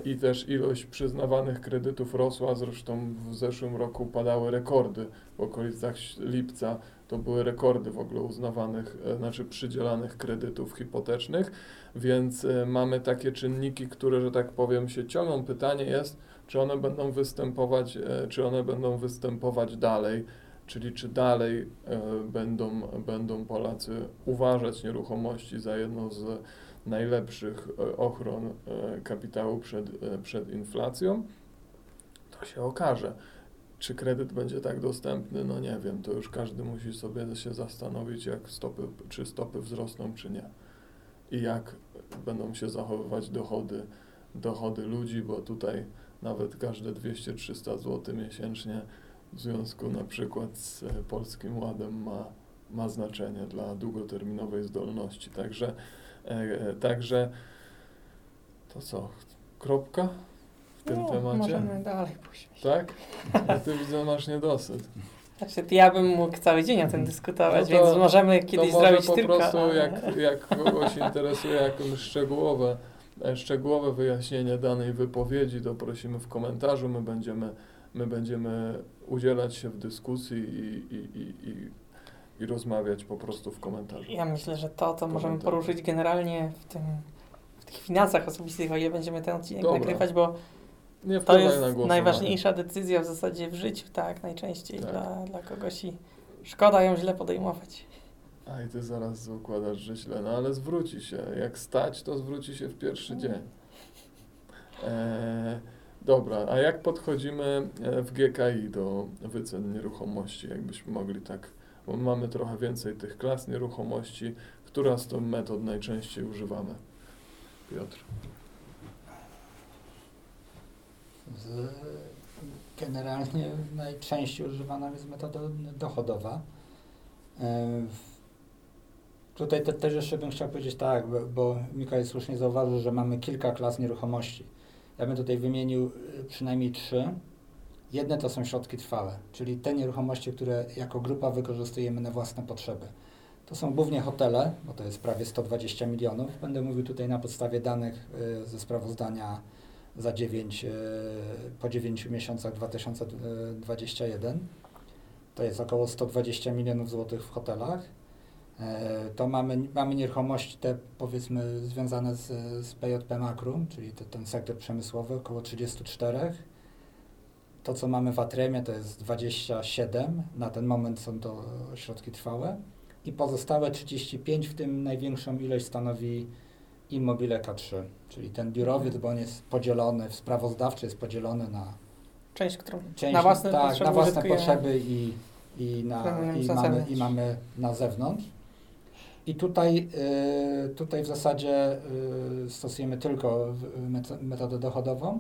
i też ilość przyznawanych kredytów rosła, zresztą w zeszłym roku padały rekordy. W okolicach lipca, to były rekordy w ogóle uznawanych, e, znaczy przydzielanych kredytów hipotecznych, więc e, mamy takie czynniki, które, że tak powiem, się ciągną. Pytanie jest, czy one będą występować, czy one będą występować dalej, czyli czy dalej będą, będą Polacy uważać nieruchomości za jedno z najlepszych e, ochron e, kapitału przed, e, przed inflacją, to się okaże. Czy kredyt będzie tak dostępny? No nie wiem, to już każdy musi sobie się zastanowić, jak stopy, czy stopy wzrosną, czy nie. I jak będą się zachowywać dochody, dochody ludzi, bo tutaj nawet każde 200-300 zł miesięcznie w związku na przykład z Polskim Ładem ma, ma znaczenie dla długoterminowej zdolności. Także także to co? Kropka w tym no, temacie? Możemy dalej pójść. Tak? A ty widzę, masz niedosyt. Znaczy, ja bym mógł cały dzień o tym dyskutować, no to, więc możemy kiedyś to może zrobić po tylko. prostu, jak, jak kogoś interesuje jakieś szczegółowe, e, szczegółowe wyjaśnienie danej wypowiedzi, to prosimy w komentarzu. My będziemy, my będziemy udzielać się w dyskusji i, i, i, i i rozmawiać po prostu w komentarzu. Ja myślę, że to, co możemy poruszyć generalnie w, tym, w tych finansach osobistych, o ile będziemy ten odcinek Dobra. nagrywać, bo to jest najważniejsza decyzja w zasadzie w życiu, tak, najczęściej tak. Dla, dla kogoś i szkoda ją źle podejmować. A i ty zaraz układasz, że źle, no ale zwróci się. Jak stać, to zwróci się w pierwszy mm. dzień. E, dobra, a jak podchodzimy e, w GKI do wycen nieruchomości, jakbyśmy mogli tak bo mamy trochę więcej tych klas nieruchomości. Która z tych metod najczęściej używamy? Piotr. Generalnie najczęściej używana jest metoda dochodowa. E, tutaj te, też jeszcze bym chciał powiedzieć tak, bo, bo Mikołaj słusznie zauważył, że mamy kilka klas nieruchomości. Ja bym tutaj wymienił e, przynajmniej trzy. Jedne to są środki trwałe, czyli te nieruchomości, które jako grupa wykorzystujemy na własne potrzeby. To są głównie hotele, bo to jest prawie 120 milionów. Będę mówił tutaj na podstawie danych y, ze sprawozdania za 9, e, po 9 miesiącach 2021. To jest około 120 milionów złotych w hotelach. E, to mamy, mamy nieruchomości te powiedzmy związane z, z PJP Makrum, czyli te, ten sektor przemysłowy, około 34. To, co mamy w Atremie, to jest 27. Na ten moment są to środki trwałe. I pozostałe 35, w tym największą ilość stanowi Immobile K3, czyli ten biurowiec, bo on jest podzielony, w sprawozdawczy jest podzielony na część, którą część, na własne tak, potrzeby, na własne potrzeby i, i, na, i, mamy, i mamy na zewnątrz. I tutaj, y, tutaj w zasadzie y, stosujemy tylko metodę dochodową,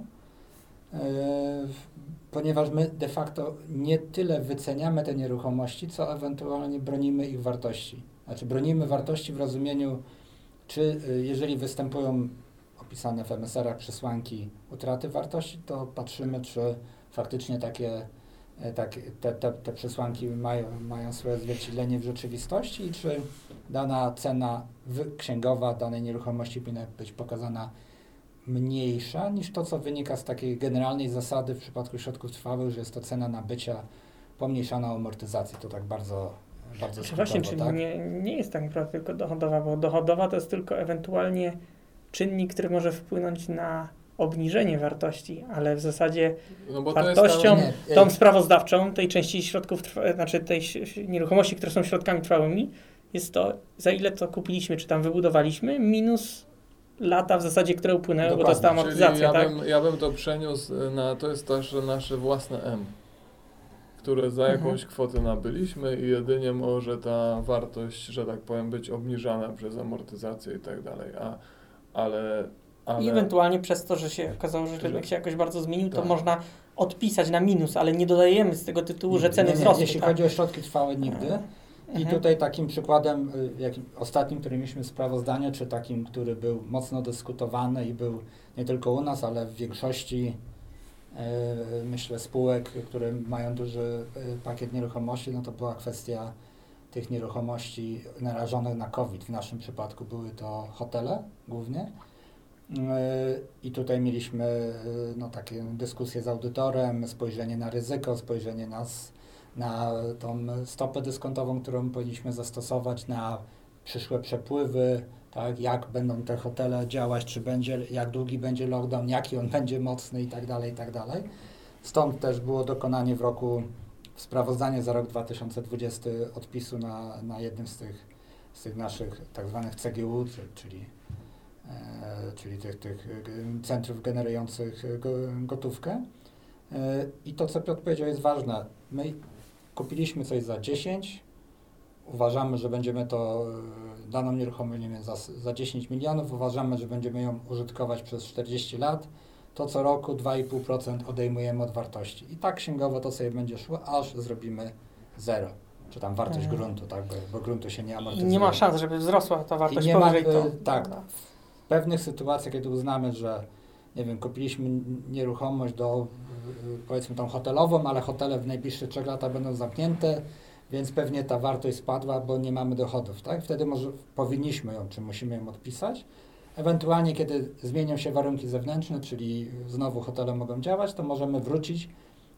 y, ponieważ my de facto nie tyle wyceniamy te nieruchomości, co ewentualnie bronimy ich wartości. Znaczy bronimy wartości w rozumieniu, czy jeżeli występują opisane w MSR-ach przesłanki utraty wartości, to patrzymy, czy faktycznie takie E, tak, te, te, te przesłanki mają, mają swoje odzwierciedlenie w rzeczywistości i czy dana cena księgowa danej nieruchomości powinna być pokazana mniejsza niż to, co wynika z takiej generalnej zasady w przypadku środków trwałych, że jest to cena nabycia pomniejszana o amortyzację. To tak bardzo, bardzo skrótowo, Właśnie, czyli tak? nie, nie jest tak naprawdę tylko dochodowa, bo dochodowa to jest tylko ewentualnie czynnik, który może wpłynąć na obniżenie wartości, ale w zasadzie no wartością ta... tą sprawozdawczą tej części środków, znaczy tej nieruchomości, które są środkami trwałymi, jest to, za ile to kupiliśmy, czy tam wybudowaliśmy, minus lata w zasadzie, które upłynęły, Dokładnie. bo to jest ta amortyzacja, ja tak? Bym, ja bym to przeniósł na, to jest też nasze własne M, które za mhm. jakąś kwotę nabyliśmy i jedynie może ta wartość, że tak powiem, być obniżana przez amortyzację i tak dalej, a, ale ale... I ewentualnie przez to, że się okazało, że rynek się jakoś bardzo zmienił, tak. to można odpisać na minus, ale nie dodajemy z tego tytułu, że ceny nie, nie. wzrosły. Jeśli tak? chodzi o środki trwałe, nigdy. I tutaj takim przykładem, y, jakim, ostatnim, który mieliśmy sprawozdanie, czy takim, który był mocno dyskutowany i był nie tylko u nas, ale w większości yy, myślę spółek, które mają duży yy, pakiet nieruchomości, no to była kwestia tych nieruchomości narażonych na COVID. W naszym przypadku były to hotele głównie. I tutaj mieliśmy no, takie dyskusje z audytorem, spojrzenie na ryzyko, spojrzenie na, na tą stopę dyskontową, którą powinniśmy zastosować, na przyszłe przepływy, tak, jak będą te hotele działać, czy będzie, jak długi będzie lockdown, jaki on będzie mocny i tak dalej, i tak dalej. Stąd też było dokonanie w roku sprawozdanie za rok 2020 odpisu na, na jednym z tych, z tych naszych tak zwanych CGU, czyli E, czyli tych, tych e, centrów generujących e, gotówkę. I to, co Piotr powiedział, jest ważne. My kupiliśmy coś za 10, uważamy, że będziemy to, daną nieruchomość, nie wiem, za, za 10 milionów, uważamy, że będziemy ją użytkować przez 40 lat, to co roku 2,5% odejmujemy od wartości. I tak księgowo to sobie będzie szło, aż zrobimy zero. Czy tam wartość mhm. gruntu, tak, bo, bo gruntu się nie amortyzuje. I nie ma szans, żeby wzrosła ta wartość I nie powyżej ma, to. Tak, pewnych sytuacjach, kiedy uznamy, że nie wiem, kupiliśmy nieruchomość do, powiedzmy tą hotelową, ale hotele w najbliższych trzech latach będą zamknięte, więc pewnie ta wartość spadła, bo nie mamy dochodów, tak? Wtedy może powinniśmy ją, czy musimy ją odpisać. Ewentualnie, kiedy zmienią się warunki zewnętrzne, czyli znowu hotele mogą działać, to możemy wrócić,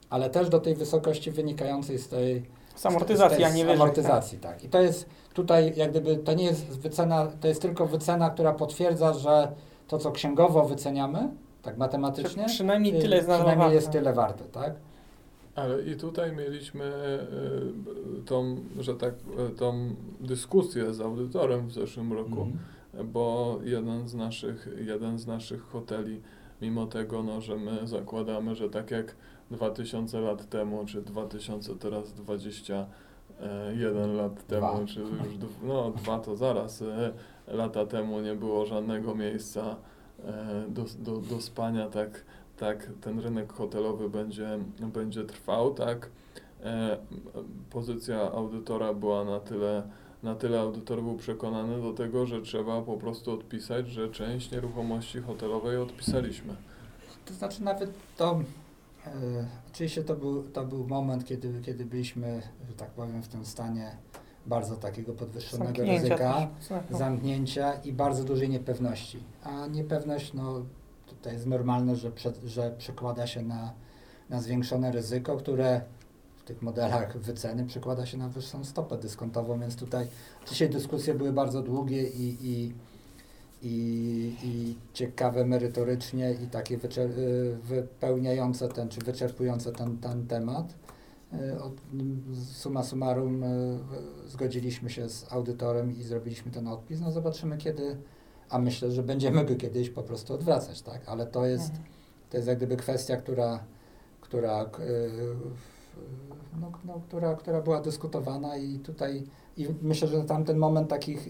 ale też do tej wysokości wynikającej z tej z amortyzacji, a nie wyżej. amortyzacji, tak. tak. I to jest tutaj jak gdyby, to nie jest wycena, to jest tylko wycena, która potwierdza, że to, co księgowo wyceniamy, tak matematycznie, Czy przynajmniej tyle jest, przynajmniej jest tyle warte, tak? Ale i tutaj mieliśmy y, tą, że tak, y, tą dyskusję z audytorem w zeszłym roku, mm. bo jeden z naszych, jeden z naszych hoteli, mimo tego, no, że my zakładamy, że tak jak 2000 lat temu, czy 2000 teraz 21 lat temu, dwa. czy już no dwa to zaraz, lata temu nie było żadnego miejsca do, do, do spania, tak, tak ten rynek hotelowy będzie, będzie trwał, tak. E, pozycja audytora była na tyle, na tyle audytor był przekonany do tego, że trzeba po prostu odpisać, że część nieruchomości hotelowej odpisaliśmy. To znaczy nawet to E, oczywiście to był, to był moment, kiedy, kiedy byliśmy, że tak powiem, w tym stanie bardzo takiego podwyższonego zamknięcia ryzyka, też. zamknięcia i bardzo dużej niepewności. A niepewność, no tutaj jest normalne, że, prze, że przekłada się na, na zwiększone ryzyko, które w tych modelach wyceny przekłada się na wyższą stopę dyskontową, więc tutaj dzisiaj dyskusje były bardzo długie i, i, i, i ciekawe merytorycznie i takie wyczer- y, wypełniające ten, czy wyczerpujące ten, ten temat. Y, suma summarum y, zgodziliśmy się z audytorem i zrobiliśmy ten odpis. No zobaczymy kiedy, a myślę, że będziemy go kiedyś po prostu odwracać, tak? Ale to jest, mhm. to jest jak gdyby kwestia, która, która, no, no, która, która była dyskutowana i tutaj i myślę, że tamten moment takich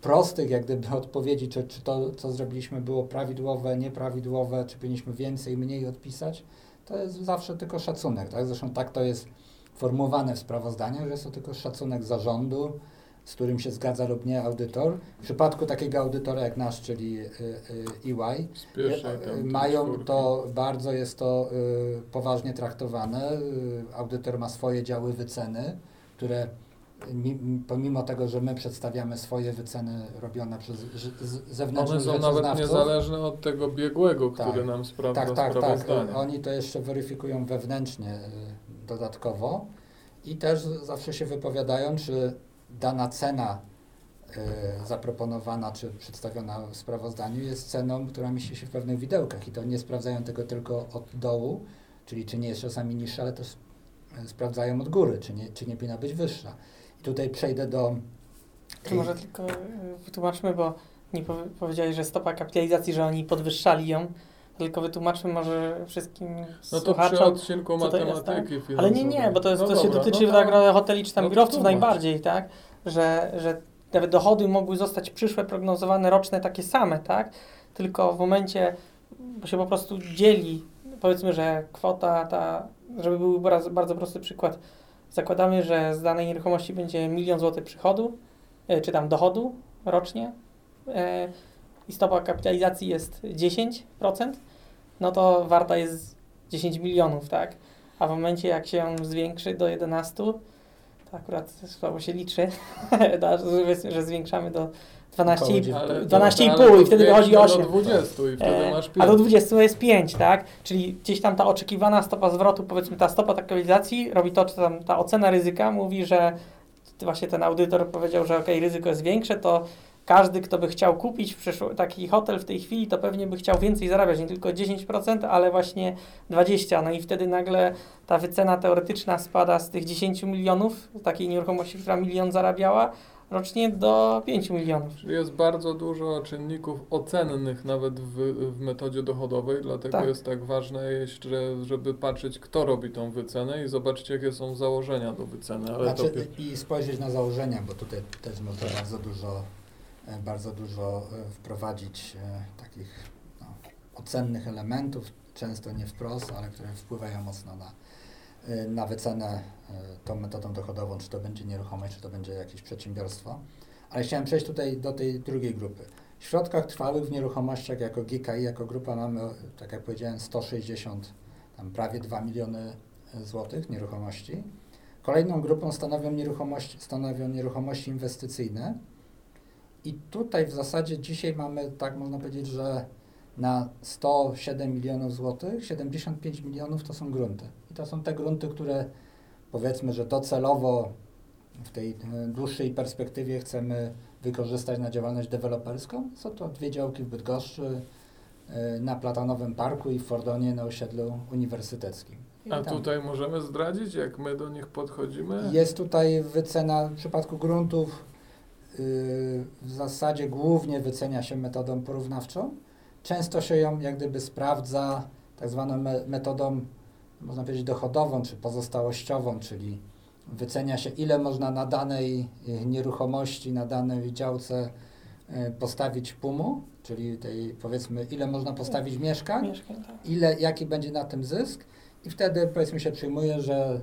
prostych jak gdyby odpowiedzi, czy, czy to, co zrobiliśmy było prawidłowe, nieprawidłowe, czy powinniśmy więcej, mniej odpisać, to jest zawsze tylko szacunek, tak? Zresztą tak to jest formułowane w sprawozdaniu, że jest to tylko szacunek zarządu, z którym się zgadza lub nie audytor. W przypadku takiego audytora jak nasz, czyli y, y, EY, y, mają to, bardzo jest to poważnie traktowane. Audytor ma swoje działy wyceny, które pomimo tego, że my przedstawiamy swoje wyceny robione przez zewnętrznych One są nawet niezależne od tego biegłego, tak, który nam sprawdza Tak, tak, tak. Oni to jeszcze weryfikują wewnętrznie y, dodatkowo. I też zawsze się wypowiadają, czy dana cena y, zaproponowana czy przedstawiona w sprawozdaniu jest ceną, która mieści się w pewnych widełkach. I to nie sprawdzają tego tylko od dołu, czyli czy nie jest czasami niższa, ale też y, sprawdzają od góry, czy nie, czy nie powinna być wyższa. Tutaj przejdę do... Czy może tylko e, wytłumaczmy, bo nie powiedziałeś, że stopa kapitalizacji, że oni podwyższali ją, tylko wytłumaczmy może wszystkim No to przy odcinku matematyki jest, tak? Ale nie, nie, bo to, jest, no to dobra, się dotyczy no tak hoteli czy tam no biurowców najbardziej, tak? Że, że nawet dochody mogły zostać przyszłe, prognozowane, roczne takie same, tak? Tylko w momencie, bo się po prostu dzieli, powiedzmy, że kwota ta, żeby był bardzo, bardzo prosty przykład, Zakładamy, że z danej nieruchomości będzie milion złotych przychodu, e, czy tam dochodu rocznie e, i stopa kapitalizacji jest 10%, no to warta jest 10 milionów, tak? A w momencie, jak się zwiększy do 11, to akurat słabo się liczy, [LAUGHS] że zwiększamy do 12,5 12 i wtedy wychodzi 8. Do 20 i wtedy masz 5. A do 20 jest 5, tak? Czyli gdzieś tam ta oczekiwana stopa zwrotu, powiedzmy ta stopa kapitalizacji robi to, czy tam ta ocena ryzyka mówi, że właśnie ten audytor powiedział, że ok, ryzyko jest większe, to każdy, kto by chciał kupić taki hotel w tej chwili, to pewnie by chciał więcej zarabiać, nie tylko 10%, ale właśnie 20%. No i wtedy nagle ta wycena teoretyczna spada z tych 10 milionów, takiej nieruchomości, która milion zarabiała, rocznie do 5 milionów. Czyli jest bardzo dużo czynników ocennych nawet w, w metodzie dochodowej, dlatego tak. jest tak ważne, jeszcze, żeby patrzeć, kto robi tą wycenę i zobaczyć, jakie są założenia do wyceny. Ale znaczy, to... I spojrzeć na założenia, bo tutaj też można bardzo dużo, e, bardzo dużo e, wprowadzić e, takich no, ocennych elementów, często nie wprost, ale które wpływają mocno na na wycenę y, tą metodą dochodową, czy to będzie nieruchomość, czy to będzie jakieś przedsiębiorstwo. Ale chciałem przejść tutaj do tej drugiej grupy. W środkach trwałych w nieruchomościach jako GKI, jako grupa mamy, tak jak powiedziałem, 160, tam prawie 2 miliony y, złotych nieruchomości. Kolejną grupą stanowią nieruchomości, stanowią nieruchomości inwestycyjne. I tutaj w zasadzie dzisiaj mamy, tak można powiedzieć, że na 107 milionów złotych, 75 milionów to są grunty. I to są te grunty, które powiedzmy, że docelowo w tej e, dłuższej perspektywie chcemy wykorzystać na działalność deweloperską. Są to dwie działki w Bydgoszczy, e, na Platanowym Parku i w Fordonie na osiedlu uniwersyteckim. I A tutaj możemy zdradzić, jak my do nich podchodzimy? Jest tutaj wycena w przypadku gruntów yy, w zasadzie głównie wycenia się metodą porównawczą. Często się ją jak gdyby sprawdza tak zwaną me metodą można powiedzieć, dochodową czy pozostałościową, czyli wycenia się, ile można na danej e, nieruchomości, na danej działce e, postawić pumu, czyli tej, powiedzmy, ile można postawić mieszkań, mieszkań tak. ile, jaki będzie na tym zysk i wtedy, powiedzmy, się przyjmuje, że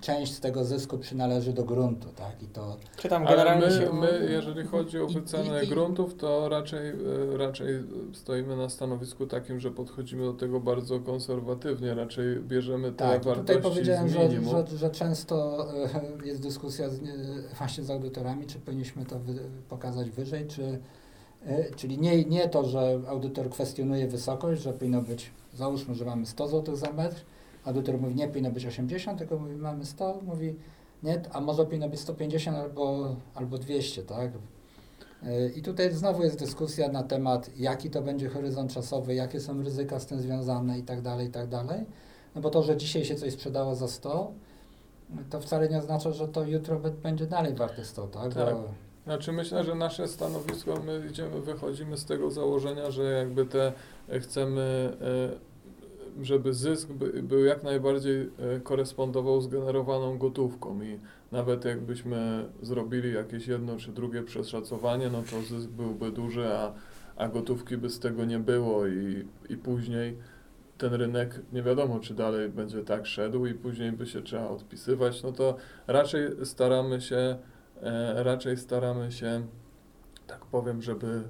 część z tego zysku przynależy do gruntu, tak? I to... Czy tam generalnie Ale my, się... my, jeżeli chodzi o wycenę I, i, gruntów, to raczej, e, raczej stoimy na stanowisku takim, że podchodzimy do tego bardzo konserwatywnie, raczej bierzemy te tak, wartości tutaj powiedziałem, że, że, że, często e, jest dyskusja z, właśnie z audytorami, czy powinniśmy to wy, pokazać wyżej, czy E, czyli nie, nie to, że audytor kwestionuje wysokość, że powinno być, załóżmy, że mamy 100 zł za metr, audytor mówi, nie powinno być 80, tylko mówi, mamy 100, mówi, nie, a może powinno być 150 albo, albo 200, tak? E, I tutaj znowu jest dyskusja na temat, jaki to będzie horyzont czasowy, jakie są ryzyka z tym związane i tak dalej, i tak dalej. No bo to, że dzisiaj się coś sprzedało za 100, to wcale nie oznacza, że to jutro będzie dalej warte 100, tak? tak. Bo... Znaczy myślę, że nasze stanowisko, my idziemy, wychodzimy z tego założenia, że jakby te e, chcemy, e, żeby zysk był jak najbardziej e, korespondował z generowaną gotówką. I nawet jakbyśmy zrobili jakieś jedno czy drugie przeszacowanie, no to zysk byłby duży, a, a gotówki by z tego nie było. I, i później ten rynek nie wiadomo, czy dalej będzie tak szedł i później by się trzeba odpisywać, no to raczej staramy się, e, raczej staramy się, tak powiem, żeby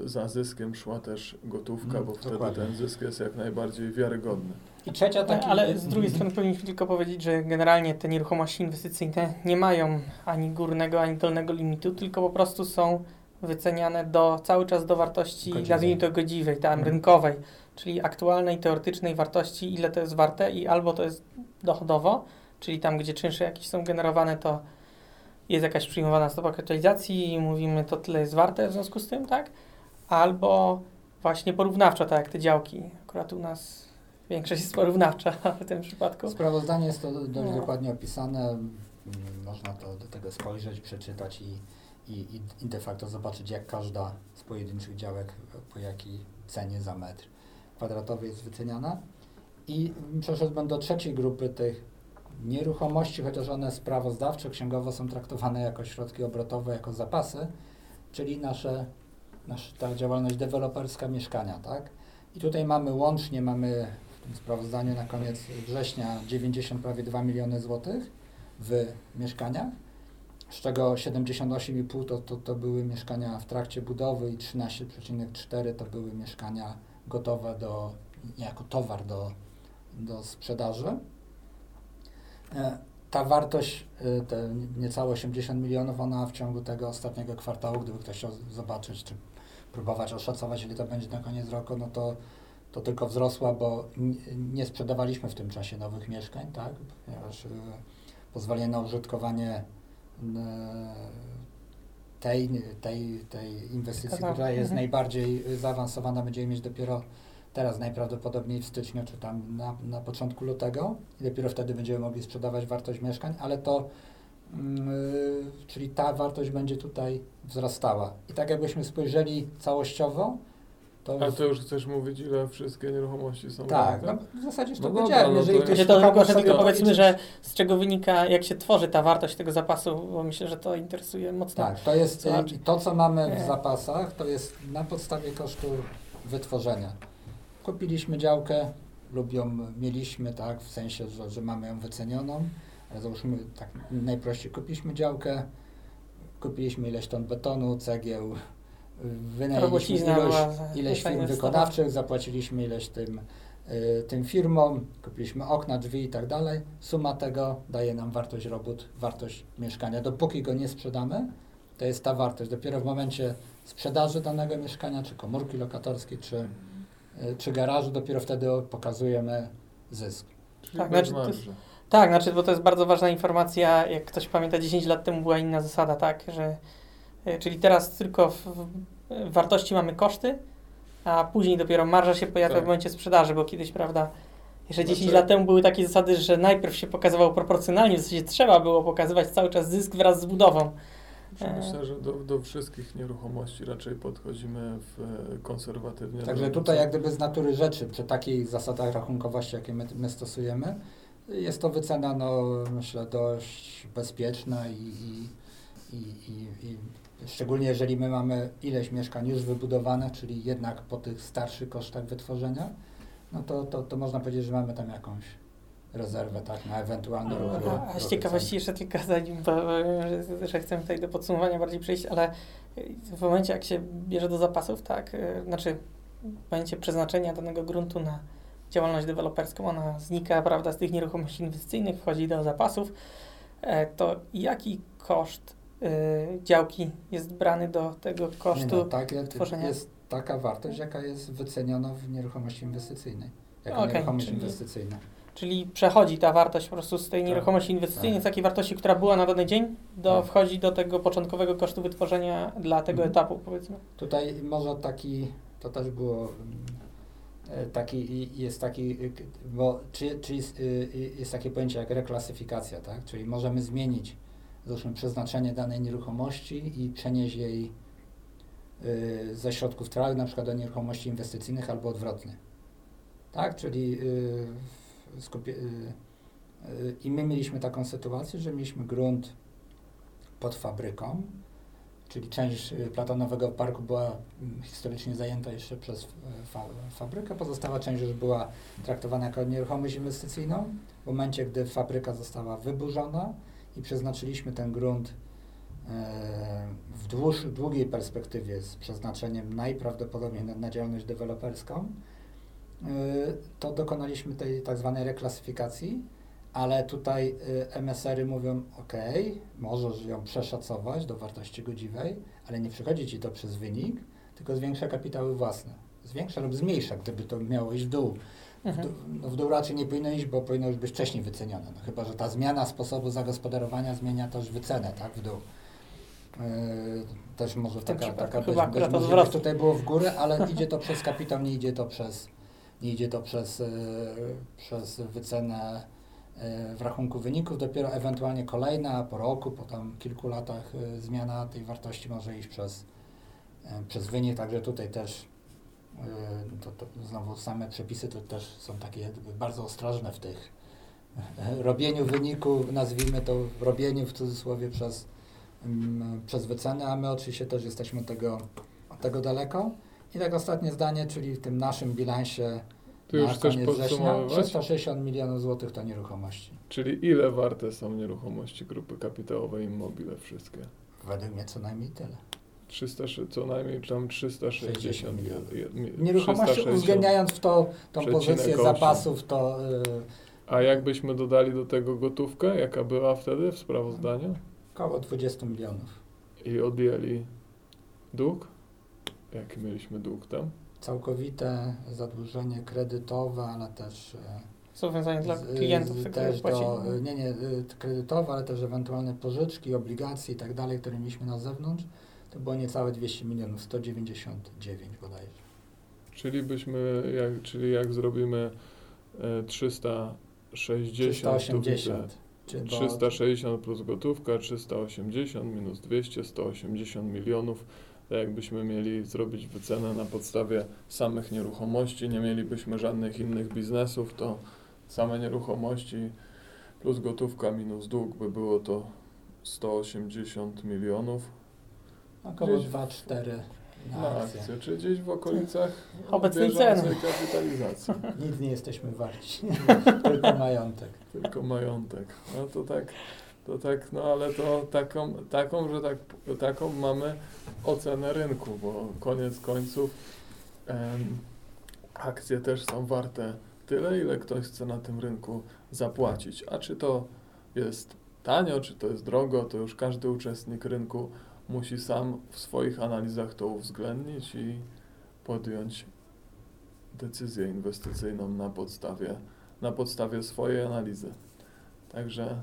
za zyskiem szła też gotówka, mm, bo dokładnie. wtedy ten zysk jest jak najbardziej wiarygodny. I trzecia taki... Ale z drugiej strony powinniśmy tylko powiedzieć, że generalnie te nieruchomości inwestycyjne nie mają ani górnego, ani dolnego limitu, tylko po prostu są wyceniane do, cały czas do wartości, nazwijmy to godziwej, tam hmm. rynkowej, czyli aktualnej, teoretycznej wartości, ile to jest warte i albo to jest dochodowo, czyli tam, gdzie czynsze jakieś są generowane, to jest jakaś przyjmowana stopa kapitalizacji i mówimy, to tyle jest warte w związku z tym, tak? Albo właśnie porównawczo, tak jak te działki. Akurat u nas większość jest porównawcza [LAUGHS] w tym przypadku. Sprawozdanie jest to dość no. dokładnie opisane. Można to do tego spojrzeć, przeczytać i i, i de facto zobaczyć, jak każda z pojedynczych działek, po jakiej cenie za metr kwadratowy jest wyceniana. I przeszedłbym do trzeciej grupy tych nieruchomości, chociaż one sprawozdawcze, księgowo są traktowane jako środki obrotowe, jako zapasy, czyli nasze, nasza ta działalność deweloperska mieszkania, tak? I tutaj mamy łącznie, mamy w tym sprawozdaniu na koniec września 90 prawie 2 miliony złotych w mieszkaniach z czego 78,5 to, to, to były mieszkania w trakcie budowy i 13,4 to były mieszkania gotowe do, jako towar do, do sprzedaży. E, ta wartość, e, te niecałe 80 milionów, ona w ciągu tego ostatniego kwartału, gdyby ktoś chciał zobaczyć, czy próbować oszacować, ile to będzie na koniec roku, no to, to tylko wzrosła, bo nie sprzedawaliśmy w tym czasie nowych mieszkań, tak, ponieważ e, pozwolenie na użytkowanie tej, tej, tej inwestycji, która jest mhm. najbardziej zaawansowana, będziemy mieć dopiero teraz najprawdopodobniej w styczniu, czy tam na, na początku lutego i dopiero wtedy będziemy mogli sprzedawać wartość mieszkań, ale to, yy, czyli ta wartość będzie tutaj wzrastała. I tak jakbyśmy spojrzeli całościowo, to A to już chcesz mówić, ile wszystkie nieruchomości są Tak, no, w zasadzie już to no powiedziałem. No jeżeli to, ktoś to tylko, tylko powiedzmy, że z czego wynika, jak się tworzy ta wartość tego zapasu, bo myślę, że to interesuje mocno. Tak, to jest y, to, co mamy w zapasach, to jest na podstawie kosztu wytworzenia. Kupiliśmy działkę lub ją mieliśmy, tak, w sensie, że, że mamy ją wycenioną, ale załóżmy tak najprościej, kupiliśmy działkę, kupiliśmy ileś ton betonu, cegieł, wynajęliśmy ilość, ileś firm wykonawczych, zapłaciliśmy ileś tym, y, tym firmom, kupiliśmy okna, drzwi i tak dalej. Suma tego daje nam wartość robót, wartość mieszkania. Dopóki go nie sprzedamy, to jest ta wartość. Dopiero w momencie sprzedaży danego mieszkania, czy komórki lokatorskiej, czy, czy garażu, dopiero wtedy pokazujemy zysk. tak, znaczy, jest, tak, znaczy, bo to jest bardzo ważna informacja. Jak ktoś pamięta, 10 lat temu była inna zasada, tak, że E, czyli teraz tylko w, w wartości mamy koszty, a później dopiero marża się pojawia tak. w momencie sprzedaży, bo kiedyś, prawda, jeszcze znaczy, 10 lat temu były takie zasady, że najpierw się pokazywał proporcjonalnie, w zasadzie trzeba było pokazywać cały czas zysk wraz z budową. E. Myślę, że do, do wszystkich nieruchomości raczej podchodzimy w, e, konserwatywnie. Także tutaj jak gdyby z natury rzeczy, przy takich zasadach rachunkowości, jakie my, my stosujemy, jest to wycena, no myślę, dość bezpieczna i, i, i, i, i Szczególnie jeżeli my mamy ileś mieszkań już wybudowanych, czyli jednak po tych starszych kosztach wytworzenia, no to, to, to można powiedzieć, że mamy tam jakąś rezerwę, tak, na ewentualne ruchy. A, a z ciekawości jeszcze tylko zanim, bo, że, że chcę tutaj do podsumowania bardziej przejść, ale w momencie jak się bierze do zapasów, tak, znaczy w momencie przeznaczenia danego gruntu na działalność deweloperską, ona znika, prawda, z tych nieruchomości inwestycyjnych, wchodzi do zapasów, e, to jaki koszt y, działki jest brany do tego kosztu Nie, no, tak, tworzenia? jest taka wartość, jaka jest wyceniona w nieruchomości inwestycyjnej. Jako Okej, nieruchomość inwestycyjna. Czyli przechodzi ta wartość po prostu z tej Tak, nieruchomości inwestycyjnej, tak. z takiej wartości, która była na dany dzień, do, Tak. wchodzi do tego początkowego kosztu wytworzenia dla tego Mhm. etapu, powiedzmy. Tutaj może taki, to też było mm, e, taki, jest taki, k- bo czy, czy jest, y, jest takie pojęcie jak reklasyfikacja, tak? Czyli możemy zmienić załóżmy przeznaczenie danej nieruchomości i przenieść jej ze środków trwałych na przykład do nieruchomości inwestycyjnych albo odwrotnie. Tak? Czyli y, y, i my mieliśmy taką sytuację, że mieliśmy grunt pod fabryką, czyli część y, platonowego parku była mm, historycznie zajęta jeszcze przez fa fabrykę, pozostała część już była traktowana jako nieruchomość inwestycyjną. W momencie, gdy fabryka została wyburzona i przeznaczyliśmy ten grunt w dłuż, długiej perspektywie z przeznaczeniem najprawdopodobniej na, działalność deweloperską, to dokonaliśmy tej tak zwanej reklasyfikacji, ale tutaj y, MSR-y mówią, ok, możesz ją przeszacować do wartości godziwej, ale nie przychodzi Ci to przez wynik, tylko zwiększa kapitały własne. Zwiększa lub zmniejsza, gdyby to miało iść w dół. W, Mhm. dół no w dół raczej nie powinno iść, bo powinno już być wcześniej wycenione. No, chyba, że ta zmiana sposobu zagospodarowania zmienia też wycenę, tak, w dół. Yy, też może taka, przypadku taka chyba być, być odwrotnie. tutaj było w górę, ale idzie to przez kapitał, nie idzie to przez, nie idzie to przez, yy, przez wycenę yy, w rachunku wyników. Dopiero ewentualnie kolejna po roku, po tam kilku latach yy, zmiana tej wartości może iść przez, przez wynik, także tutaj też to, to znowu same przepisy to też są takie bardzo ostrożne w tych robieniu wyniku, nazwijmy to robieniu w cudzysłowie przez, przez wycenę, a my oczywiście też jesteśmy tego, tego daleko. I tak ostatnie zdanie, czyli w tym naszym bilansie Ty na już koniec września podsumowywać? 360 milionów złotych to nieruchomości. Czyli ile warte są nieruchomości grupy kapitałowej Immobile wszystkie? Według mnie co najmniej tyle. 300, co najmniej tam 360 60 je- je- mi- Nieruchomości 360. uwzględniając w to tą pozycję osiem. zapasów, to yy, A jakbyśmy dodali do tego gotówkę, jaka była wtedy w sprawozdaniu? około 20 milionów. I odjęli dług? Jaki mieliśmy dług tam? całkowite zadłużenie kredytowe, ale też e, Zobowiązanie dla z- klientów, z- też do, e, nie, nie, e, kredytowe, ale też ewentualne pożyczki, obligacje i tak dalej, które mieliśmy na zewnątrz, to było niecałe 200 milionów, 199 bodajże. Czyli byśmy, jak, czyli jak zrobimy e, 360, to 380. Czy widzę bo, 360 plus gotówka, 380 minus 200, 180 milionów. Tak jakbyśmy mieli zrobić wycenę na podstawie samych nieruchomości, nie mielibyśmy żadnych innych biznesów, to same nieruchomości plus gotówka minus dług by było to 180 milionów około gdzieś- 2-4 na na akcję. akcję, czy gdzieś w okolicach Obecnej bieżącej ceny. kapitalizacji. Nic nie jesteśmy warci, [LAUGHS] tylko majątek. Tylko majątek. No to tak, to tak, no ale to taką, taką, że tak, taką mamy ocenę rynku, bo koniec końców em, akcje też są warte tyle, ile ktoś chce na tym rynku zapłacić. A czy to jest tanio, czy to jest drogo, to już każdy uczestnik rynku musi sam w swoich analizach to uwzględnić i podjąć decyzję inwestycyjną na podstawie, na podstawie swojej analizy. Także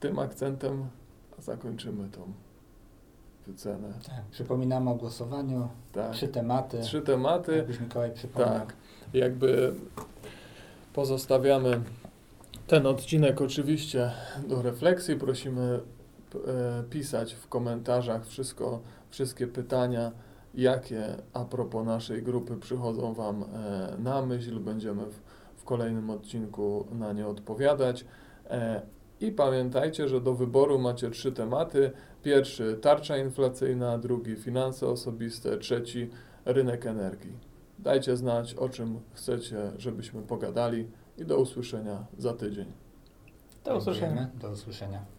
tym akcentem zakończymy tą wycenę. Tak. Przypominamy o głosowaniu, Tak. trzy tematy, Trzy tematy. jakbyś Mikołaj przypomniał. Tak. Jakby pozostawiamy ten odcinek oczywiście do refleksji. Prosimy e, pisać w komentarzach wszystko, wszystkie pytania, jakie a propos naszej grupy przychodzą Wam e, na myśl. Będziemy w, w kolejnym odcinku na nie odpowiadać. I pamiętajcie, że do wyboru macie trzy tematy. Pierwszy tarcza inflacyjna, drugi finanse osobiste, trzeci rynek energii. Dajcie znać, o czym chcecie, żebyśmy pogadali i do usłyszenia za tydzień. Do usłyszenia. Do usłyszenia.